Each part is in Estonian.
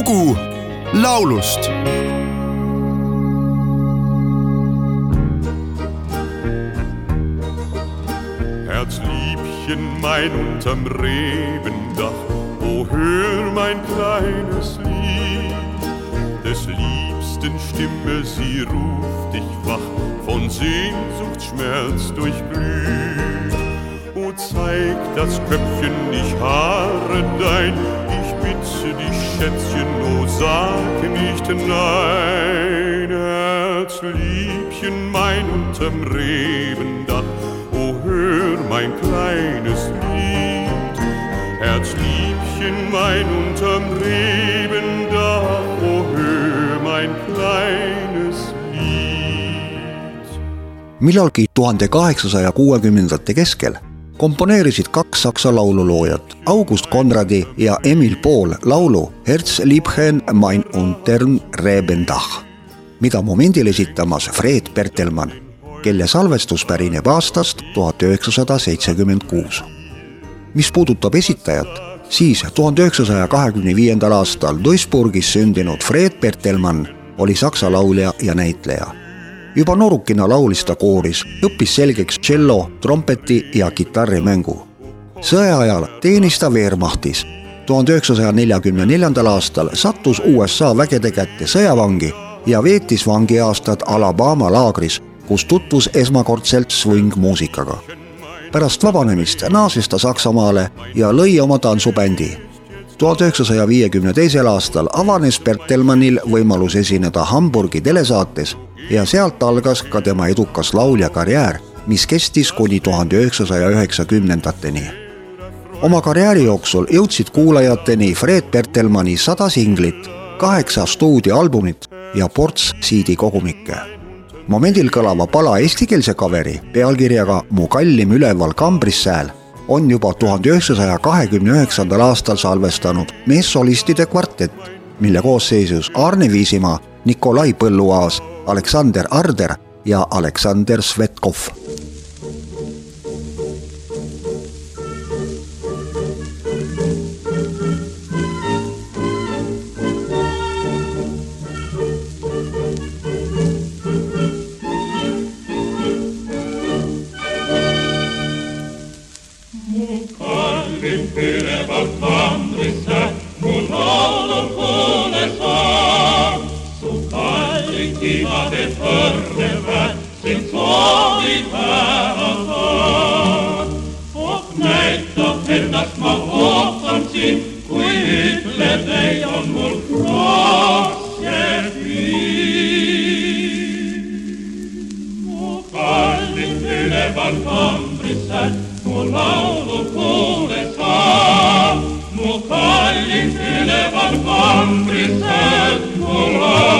lugu laulust Herzliebchen, mein unterm Rebendach, oh hör mein kleines Lied. Des Liebsten Stimme, sie ruft dich wach, von Sehnsucht, Schmerz durchglüht. Oh, zeig das Köpfchen, ich haare dein, bitte dich, Schätzchen, oh, sag nicht nein. Herzliebchen, mein unterm Rebendach, oh, hör mein kleines Lied. Herzliebchen, mein unterm Rebendach, oh, hör mein kleines Lied. millalgi tuhande kaheksasaja kuuekümnendate keskel komponeerisid kaks saksa laululoojat August Konradi ja Emil Pool laulu Herzliebchen mein unterm Rebendach, mida momendil esitamas Fred Bertelmann, kelle salvestus pärineb aastast tuhat üheksasada seitsekümmend kuus. mis puudutab esitajat, siis tuhande üheksasaja kahekümne viiendal aastal Duisburgis sündinud Fred Bertelmann oli saksa laulja ja näitleja juba noorukina laulis ta kooris, õppis selgeks tšello, trompeti ja kitarrimängu. sõja ajal teenis ta Wehrmachtis. tuhande üheksasaja neljakümne neljandal aastal sattus USA vägede kätte sõjavangi ja veetis vangiaastad Alabama laagris, kus tutvus esmakordselt swing-muusikaga. pärast vabanemist naasis ta Saksamaale ja lõi oma tantsubändi tuhande üheksasaja viiekümne teisel aastal avanes Bertelmannil võimalus esineda Hamburgi telesaates ja sealt algas ka tema edukas laulja karjäär, mis kestis kuni tuhande üheksasaja üheksakümnendateni. oma karjääri jooksul jõudsid kuulajateni Fred Bertelmanni sada singlit, kaheksa stuudioalbumit ja ports CD-kogumikke. momendil kõlava pala eestikeelse kaveri pealkirjaga Mu kallim üleval kambris sääl on juba tuhande üheksasaja kahekümne üheksandal aastal salvestanud meessolistide kvartett, mille koosseisus Arne Viisimaa, Nikolai Põlluaas Aleksander Arder ja Aleksander Svetkov. impere valfandrissa, mulonor cune sa, su calli tima de forneva, sin suoni parasar. Hoc netto per nas ma hoc qui le deon mul croce fi. Hoc calli impere valfandrissa, tuo laudo pure fa, mo cogli fine val con tristezza,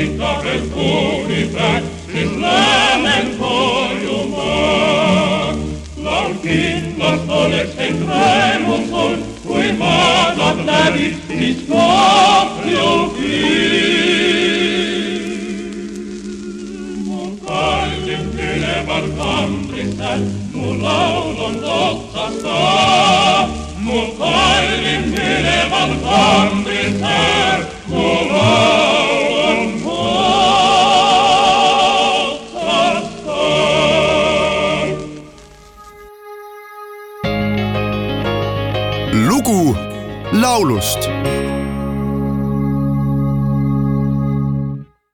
Kitaren kunintaat, siis lämmen horjumaan. Laul kiitos olet sen raimun sun, kuin maatat läpi, siis kapsiukin. Mun kaikin kylmän kamprissa, mun laulun mun. Lugu laulust